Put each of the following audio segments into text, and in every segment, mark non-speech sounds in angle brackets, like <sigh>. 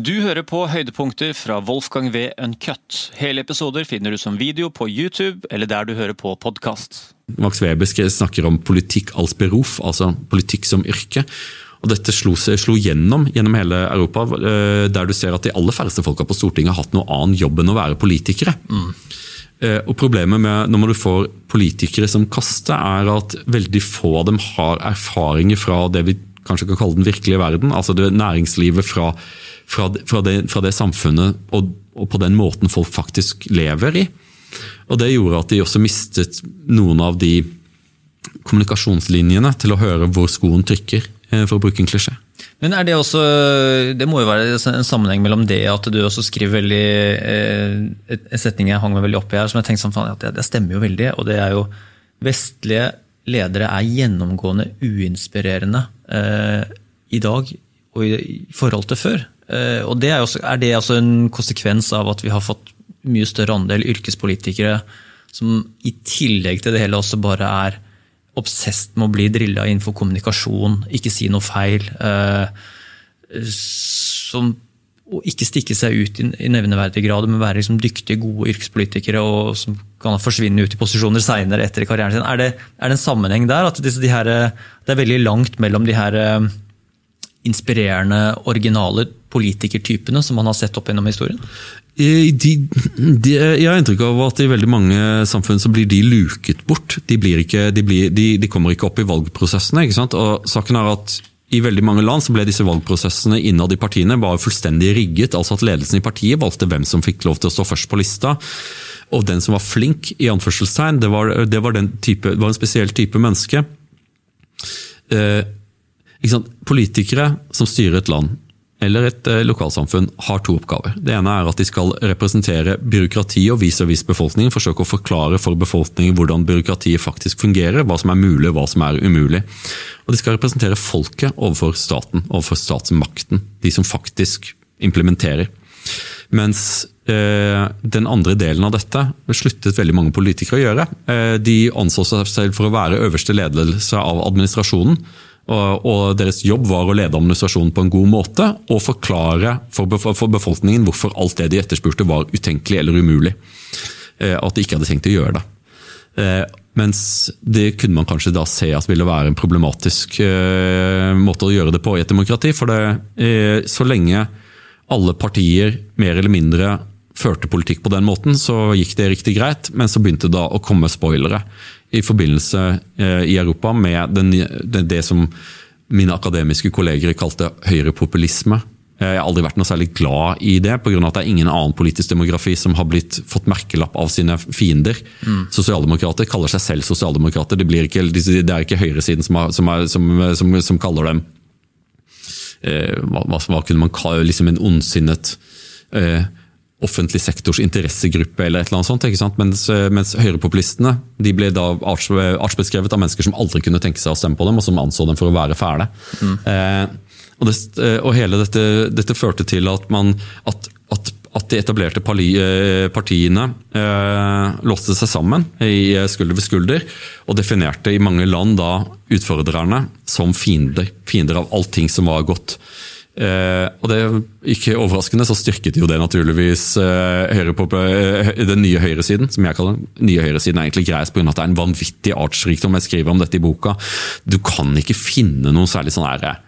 Du hører på høydepunkter fra Wolfgang V. Uncut. Hele episoder finner du som video på YouTube eller der du hører på podkast. Max Weber snakker om politikk als beruf, altså politikk som yrke. Og Dette slo, slo gjennom gjennom hele Europa, eh, der du ser at de aller færreste folka på Stortinget har hatt noe annen jobb enn å være politikere. Mm. Og Problemet med når du får politikere som kaster, er at veldig få av dem har erfaringer fra det vi kanskje kan kalle den virkelige verden. Altså det næringslivet fra fra, fra, det, fra det, samfunnet og, og, på den måten folk faktisk lever i. Og Det gjorde at de også mistet noen av de kommunikasjonslinjene til å høre hvor skoen trykker, eh, for å bruke en klisjé. Men er det også Det må jo være en sammenheng mellom det at du også skriver veldig eh, En setning jeg hang meg veldig opp i her, som jeg tenkte sånn, at det, stemmer jo veldig. Og det er jo Vestlige ledere er gjennomgående uinspirerende eh, i dag og i, forhold til før. Eh, og det er, også, er, det også en konsekvens av at vi har fått mye større andel yrkespolitikere som i tillegg til det hele også bare er obsesst med å bli drilla innenfor kommunikasjon, ikke si noe feil. Eh, som og ikke stikke seg ut i nevneverdig grad, men være liksom dyktige, gode yrkespolitikere og som kan forsvinne ut i posisjoner seinere etter karrieren sin. Er det, er det, en sammenheng der? At disse, de her, det er veldig langt mellom de her eh, inspirerende, originale politikertypene som man har sett opp gjennom historien? De, de, jeg har inntrykk av at i veldig mange samfunn så blir de luket bort. De, ikke, de, blir, kommer ikke opp i valgprosessene. ikke sant? Og saken er at i veldig mange land så ble disse valgprosessene innad i partiene bare fullstendig rigget. altså at Ledelsen i partiet valgte hvem som fikk lov til å stå først på lista. Og den som var flink, i anførselstegn, det var, det var, type, var en spesiell type menneske. Eh, Politikere som styrer et land eller et eh, lokalsamfunn har to oppgaver. Det ene er at de skal representere byråkratiet og vis-à-vis befolkningen. Forsøke å forklare for befolkningen hvordan byråkratiet faktisk fungerer, hva som er mulig hva som er umulig. Og de skal representere folket overfor staten, overfor statsmakten. De som faktisk implementerer. Mens eh, den andre delen av dette sluttet veldig mange politikere å gjøre. Eh, de anså seg selv for å være øverste ledelse av administrasjonen og Deres jobb var å lede administrasjonen på en god måte og forklare for befolkningen hvorfor alt det de etterspurte var utenkelig eller umulig. Eh, at de ikke hadde tenkt å gjøre det. Eh, mens det kunne man kanskje da se at ville være en problematisk eh, måte å gjøre det på i et demokrati. For det, så lenge alle partier mer eller mindre førte politikk på den måten, så gikk det riktig greit. Men så begynte det da å komme spoilere i forbindelse eh, i Europa med den, det som mine akademiske kolleger kalte høyrepopulisme. Jeg har aldri vært noe særlig glad i det, pga. at det er ingen annen politisk demografi som har blitt fått merkelapp av sine fiender. Mm. Sosialdemokrater kaller seg selv sosialdemokrater. Det, ikke, det er ikke høyresiden som, har, som, er, som, som kaller dem eh, hva, hva, kunne man kalle liksom en ondsinnet eh, offentlig sektors interessegruppe eller et eller annet sånt. ikke sant? Mens, eh, mens høyrepopulistene de ble da artsbeskrevet av mennesker som aldri kunne tenke seg å stemme på dem, og som anså dem for å være fæle. Mm. Eh, og, det, eh, og, hele dette, dette, førte til at, man, at, at, at de etablerte eh, partiene eh, låste seg sammen i skulder ved skulder, og definerte i mange land da utfordrerne som fiender. Fiender av allting som var godt. Eh, og det Ikke overraskende så styrket jo det naturligvis eh, på, eh, den nye høyresiden, som jeg kaller den. Nye høyresiden er egentlig greit pga. at det er en vanvittig artsrikdom. Jeg skriver om dette i boka. Du kan ikke finne noe særlig sånn her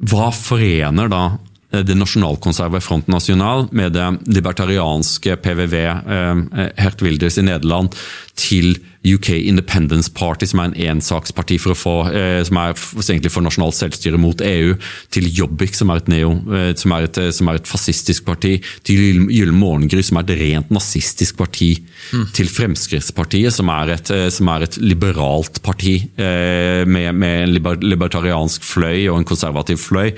Hva forener da Eh, det nasjonalkonservative Front National med det libertarianske PVV, eh, Hert Wilders i Nederland, til UK Independence Party, som er en ensaksparti for å få, eh, som er egentlig for nasjonalt selvstyre mot EU, til Jobbik, som er et, neo, som er et, som er et fascistisk parti, til Gyllen morgengry, som er et rent nazistisk parti, mm. til Fremskrittspartiet, som er et, som er et liberalt parti med, med en libertariansk fløy og en konservativ fløy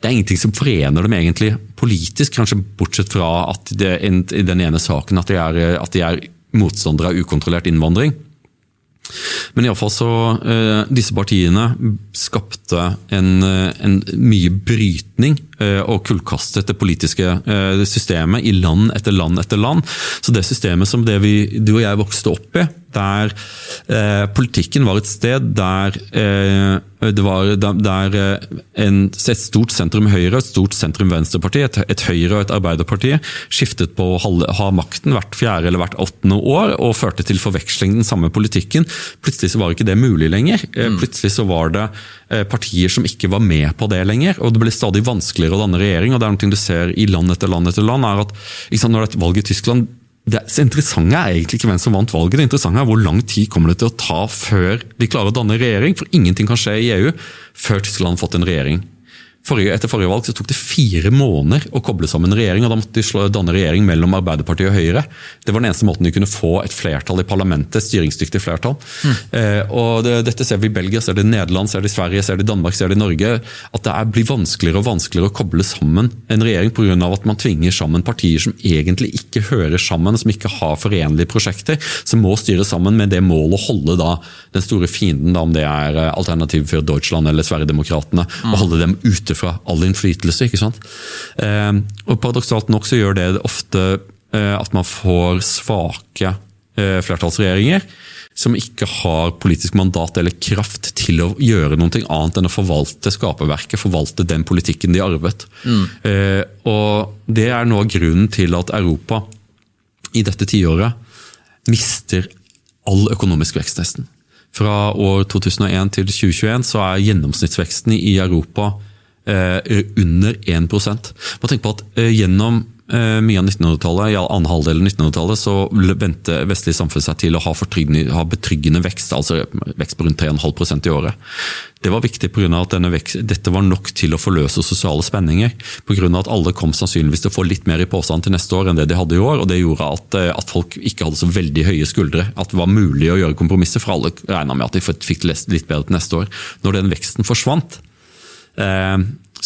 det er ingenting som forener dem egentlig politisk, kanskje bortsett fra at det, i den ene saken at de er, at de er motstandere av ukontrollert innvandring. Men iallfall så uh, Disse partiene skapte en, en, mye brytning eh, og kullkastet det politiske eh, systemet i land etter land etter land. Så det systemet som det vi, du og jeg vokste opp i, der eh, politikken var et sted der eh, det var der eh, en, et stort sentrum Høyre et stort sentrum Venstreparti, et, et Høyre og et Arbeiderparti skiftet på å ha makten hvert fjerde eller hvert åttende år og førte til forveksling den samme politikken. Plutselig så var ikke det mulig lenger. Eh, mm. Plutselig så var det eh, partier som ikke var med på det lenger. og Det ble stadig vanskeligere å danne regjering. og det er noe du ser i land etter land etter land, er at sant, Når det er et valg i Tyskland det interessante er egentlig ikke hvem som vant valget, det interessante er hvor lang tid kommer det til å ta før de klarer å danne regjering. For ingenting kan skje i EU før Tyskland har fått en regjering. Forrige, etter forrige valg så tok det fire måneder å koble sammen regjering, og da måtte de slå, danne regjering mellom Arbeiderpartiet og Høyre. Det var den eneste måten de kunne få et flertall i parlamentet, styringsdyktig flertall. Mm. Eh, og det, Dette ser vi i Belgia, ser det i Nederland, ser det i Sverige, ser det i Danmark, ser det i Norge. At det er, blir vanskeligere og vanskeligere å koble sammen en regjering pga. at man tvinger sammen partier som egentlig ikke hører sammen, som ikke har forenlige prosjekter, som må styre sammen med det målet å holde da, den store fienden, da, om det er eh, Alternativ for Deutschland eller Sverigedemokraterna, mm. og holde dem ute fra all innflytelse. ikke sant? Eh, og Paradoksalt nok så gjør det ofte eh, at man får svake eh, flertallsregjeringer som ikke har politisk mandat eller kraft til å gjøre noe annet enn å forvalte skaperverket, forvalte den politikken de arvet. Mm. Eh, og Det er nå grunnen til at Europa i dette tiåret mister all økonomisk vekst, nesten. Fra år 2001 til 2021 så er gjennomsnittsveksten i Europa under 1% Bare tenk på at eh, Gjennom eh, mye av 1900-tallet, i annen halvdel av 1900-tallet, så vendte vestlig samfunn seg til å ha, ha, betryggende vekst, altså vekst på rundt 3,5% i året. Det var viktig pga. at vekst, dette var nok til å forløse sosiale spenninger. Pga. at alle kom sannsynligvis til å få litt mer i posen til neste år enn det de hadde i år. og Det gjorde at, at, folk ikke hadde så veldig høye skuldre. At det var mulig å gjøre kompromisser, for alle regna med at de fikk litt bedre til neste år. Når den veksten forsvant, Eh,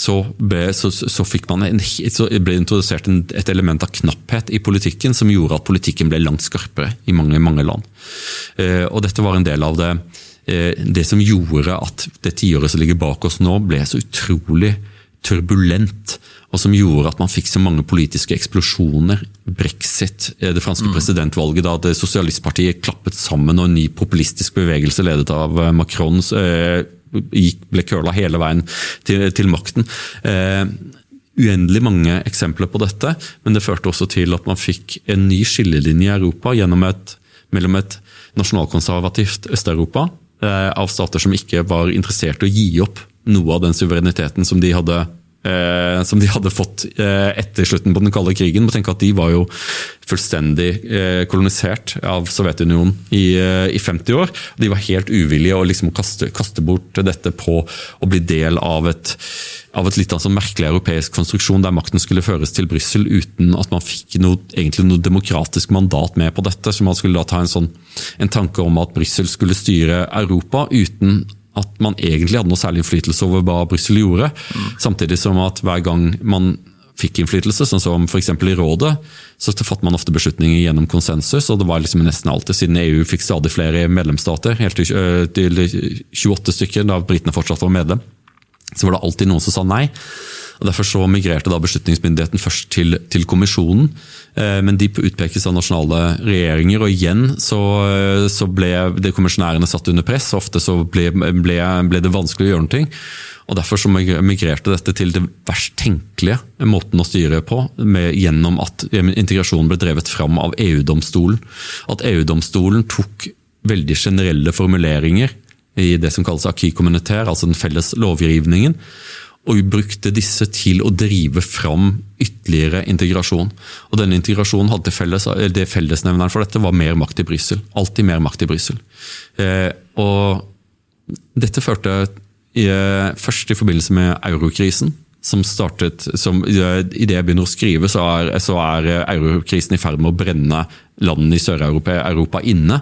så ble, så, så en, så ble introdusert en, et element av knapphet i politikken som gjorde at politikken ble langt skarpere i mange, mange land. Eh, og Dette var en del av det, eh, det som gjorde at det tiåret som ligger bak oss nå, ble så utrolig turbulent, og som gjorde at man fikk så mange politiske eksplosjoner. Brexit, det franske mm. presidentvalget da det sosialistpartiet klappet sammen, og en ny populistisk bevegelse ledet av Macron gikk, ble køla hele veien til, til makten. Eh, uendelig mange eksempler på dette, men det førte også til at man fikk en ny skillelinje i Europa et, mellom et nasjonalkonservativt Øst-Europa eh, av stater som ikke var interessert i å gi opp noe av den suvereniteten som de hadde eh, som de hadde fått eh, etter slutten på den kalde krigen. Må tenke at De var jo fullstendig eh, kolonisert av Sovjetunionen i, eh, i, 50 år. De var helt uvillige å liksom kaste, kaste, bort dette på å bli del av et av et litt altså merkelig europeisk konstruksjon der makten skulle føres til Brussel uten at man fikk noe, egentlig noe demokratisk mandat med på dette. Så man skulle da ta en, sånn, en tanke om at Brussel skulle styre Europa uten at man egentlig hadde noe særlig innflytelse over hva Brussel gjorde. Mm. Samtidig som at hver gang man fikk innflytelse, sånn som f.eks. i rådet, så fattet man ofte beslutninger gjennom konsensus. og Det var liksom nesten alltid, siden EU fikk stadig flere medlemsstater, helt til, øh, til 28 stykker da britene fortsatt var medlem, så var det alltid noen som sa nei. Og Derfor så migrerte da beslutningsmyndigheten først til, til kommisjonen. Eh, men de utpekes av nasjonale regjeringer, og igjen så, eh, så ble det kommisjonærene satt under press. Ofte så ble, ble, ble det vanskelig å gjøre noe. Og Derfor så migrerte dette til det verst tenkelige måten å styre på, med, gjennom at integrasjonen ble drevet fram av EU-domstolen. At EU-domstolen tok veldig generelle formuleringer i det som kalles acquis communautaire, altså den felles lovgivningen, og vi brukte disse til å drive fram ytterligere integrasjon. Og denne integrasjonen hadde felles, det Fellesnevneren for dette var mer makt i Brussel. Alltid mer makt i Brussel. Eh, dette førte i, eh, først i forbindelse med eurokrisen. Som startet, som, I det jeg begynner å skrive, så er, så er eurokrisen i ferd med å brenne landene i Sør-Europa inne.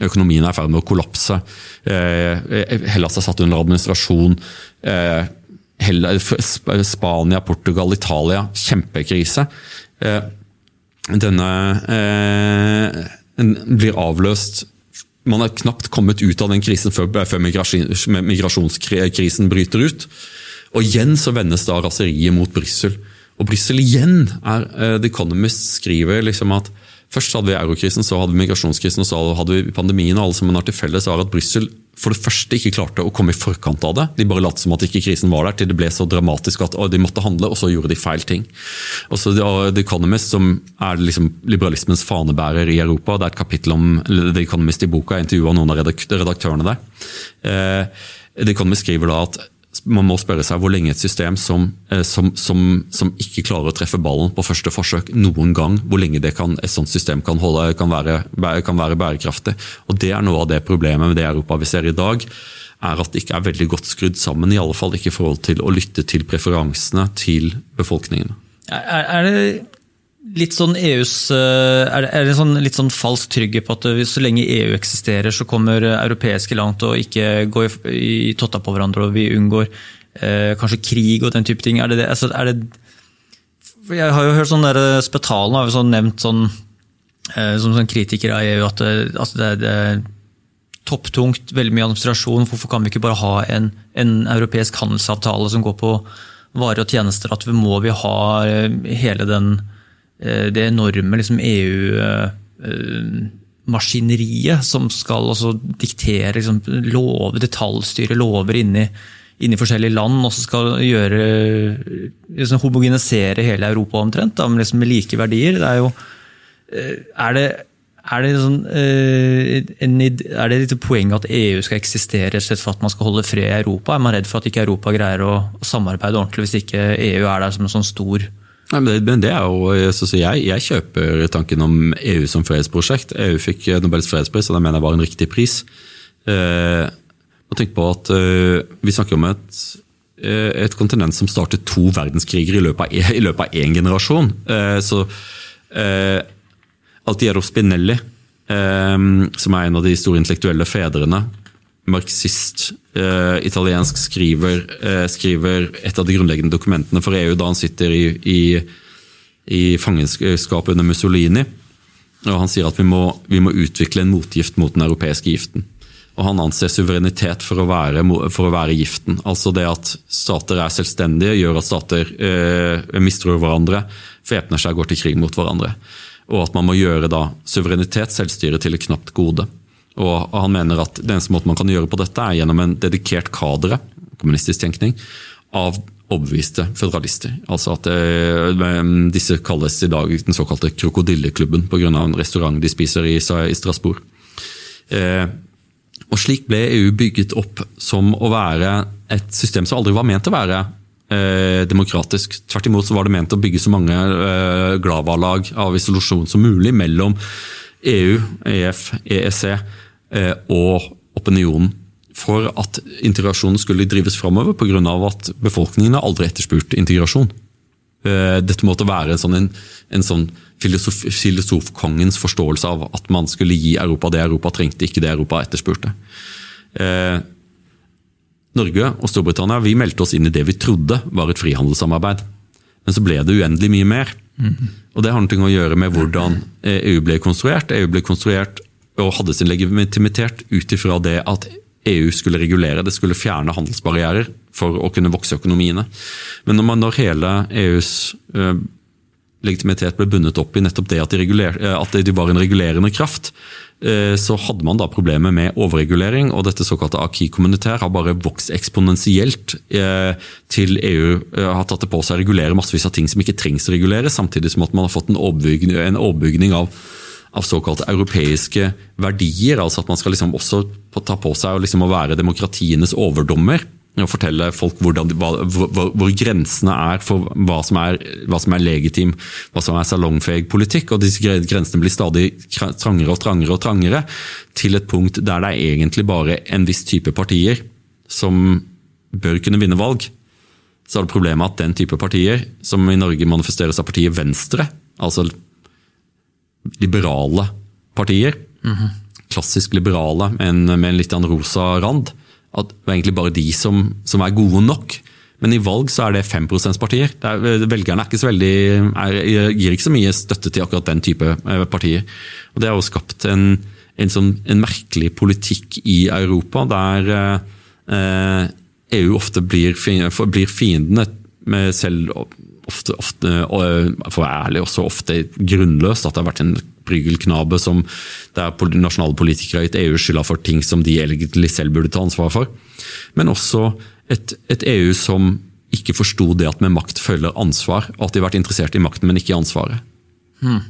Økonomien er i ferd med å kollapse. Eh, Hellas er satt under administrasjon. Eh, Spania, Portugal, Italia. Kjempekrise. Eh, denne eh, blir avløst Man er knapt kommet ut av den krisen før, migrasjonskrisen bryter ut. Og igjen så vendes da raseriet mot Brussel. Og Brussel igjen er uh, The Economist skriver liksom at først hadde vi eurokrisen, så hadde vi migrasjonskrisen og så hadde vi pandemien. og alle som har til felles var at Brussel for det første ikke klarte å komme i forkant av det. De bare lot som at ikke krisen var der, til det ble så dramatisk at de måtte handle, og så gjorde de feil ting. Og så The Economist, som er liksom liberalismens fanebærer i Europa, det er et kapittel om The Economist i boka, jeg intervjua noen av redaktørene der. Eh, The Economist skriver da at man må spørre seg hvor lenge et system som, eh, som, som, som, ikke klarer å treffe ballen på første forsøk noen gang, hvor lenge kan, et sånt system kan, holde, kan, være, kan, være, bærekraftig. Og Det er noe av det problemet med det Europa vi ser i dag, er at det ikke er veldig godt skrudd sammen. I alle fall ikke i forhold til å lytte til preferansene til befolkningen. Er, er det litt sånn EUs eh, Er det, en sånn, litt sånn falsk trygghet på at så lenge EU eksisterer, så kommer europeiske land til å ikke gå i, i totta på hverandre, og vi unngår eh, kanskje krig og den type ting? Er det, altså, er det Jeg har jo hørt sånn der, eh, Spetalen har jo sånn nevnt sånn, eh, som sånn kritiker av EU at det, altså det, det er topptungt, veldig mye administrasjon. Hvorfor kan vi ikke bare ha en, en europeisk handelsavtale som går på varer og tjenester? At vi må vi ha eh, hele den Eh, det enorme liksom, EU-maskineriet som skal diktere liksom, love, detaljstyre lover inni, inni forskjellige land, og som skal gjøre, liksom, homogenisere hele Europa omtrent, da, med, liksom, med like verdier. Det er jo eh, er det, er det, sånn, eh, er det et poeng at EU skal eksistere for at man skal holde fred i Europa? Er man redd for at ikke Europa greier å samarbeide ordentlig hvis ikke EU er der som en sånn stor Nei, men det, er jo, jeg, jeg, kjøper tanken om EU som fredsprosjekt. EU fikk Nobels fredspris, og det mener jeg var en riktig pris. Eh, tenk på at eh, Vi snakker om et, eh, et, kontinent som startet to verdenskriger i løpet av, e, <laughs> i løpet av én generasjon. Eh, så eh, Altiero Spinelli, eh, som er en av de store intellektuelle fedrene, marxist, eh, italiensk, skriver, eh, skriver, et av de grunnleggende dokumentene for EU da han sitter i, i, i fangenskap under Mussolini. Og Han sier at vi må, vi må, utvikle en motgift mot den europeiske giften. Og Han anser suverenitet for å, være, for å være giften. Altså det at stater er selvstendige, gjør at stater eh, mistror hverandre, væpner seg og går til krig mot hverandre. Og at man må gjøre da suverenitet, selvstyre, til et knapt gode. Og han mener at den eneste måten man kan gjøre på dette, er gjennom en dedikert kadre kommunistisk tenkning, av overbeviste føderalister. Altså at eh, Disse kalles i dag den såkalte krokodilleklubben pga. en restaurant de spiser i, i Strasbourg. Eh, og Slik ble EU bygget opp som å være et system som aldri var ment å være eh, demokratisk. Tvert imot så var det ment å bygge så mange glavalag av isolasjon som mulig mellom EU, EF, EEC Eh, og opinionen for at integrasjonen skulle drives framover, pga. at befolkningen har aldri etterspurt integrasjon. Eh, dette måtte være en sånn, en, en sånn filosof, filosofkongens forståelse av at man skulle gi Europa det Europa trengte, ikke det Europa etterspurte. Eh, Norge og Storbritannia vi meldte oss inn i det vi trodde var et frihandelssamarbeid. Men så ble det uendelig mye mer. Mm. Og Det har noe å gjøre med hvordan EU ble konstruert. EU ble konstruert og hadde sin legitimitet ut ifra det at EU skulle regulere, det skulle fjerne handelsbarrierer for å kunne vokse økonomiene. Men når, man, når hele EUs ø, legitimitet ble bundet opp i nettopp det at de, reguler, uh, at de var en regulerende kraft, så hadde man da problemer med overregulering, og dette såkalte aki-kommunitær har bare vokst eksponentielt til EU har tatt det på seg å regulere massevis av ting som ikke trengs å regulere, samtidig som at man har fått en overbygning av av såkalte europeiske verdier. altså At man skal liksom også ta på seg liksom å være demokratienes overdommer. Og fortelle folk hvordan, hva, hvor, hvor, grensene er for hva som er, hva som er legitim, hva som er salongfeg politikk. Og disse grensene blir stadig trangere og trangere og trangere, til et punkt der det er egentlig bare en viss type partier som bør kunne vinne valg. Så er det problemet at den type partier, som i Norge manifesteres av partiet Venstre, altså liberale partier. Mm -hmm. Klassisk liberale, men med en litt annen rosa rand. At det er egentlig bare de som, som er gode nok. Men i valg så er det 5 %-partier. Velgerne er ikke så veldig, er, gir ikke så mye støtte til akkurat den type eh, partier. Og Det har jo skapt en, en, sånn, en merkelig politikk i Europa, der eh, EU ofte blir, blir fiendene selv ofte, ofte, for å være ærlig, også ofte grunnløst. At det har vært en bryggelknabe som der nasjonale politikere har gitt EU skylda for ting som de egentlig selv burde ta ansvar for. Men også et, et EU som ikke forsto det at med makt følger ansvar, at de har vært interessert i makten, men ikke i ansvaret. Hmm.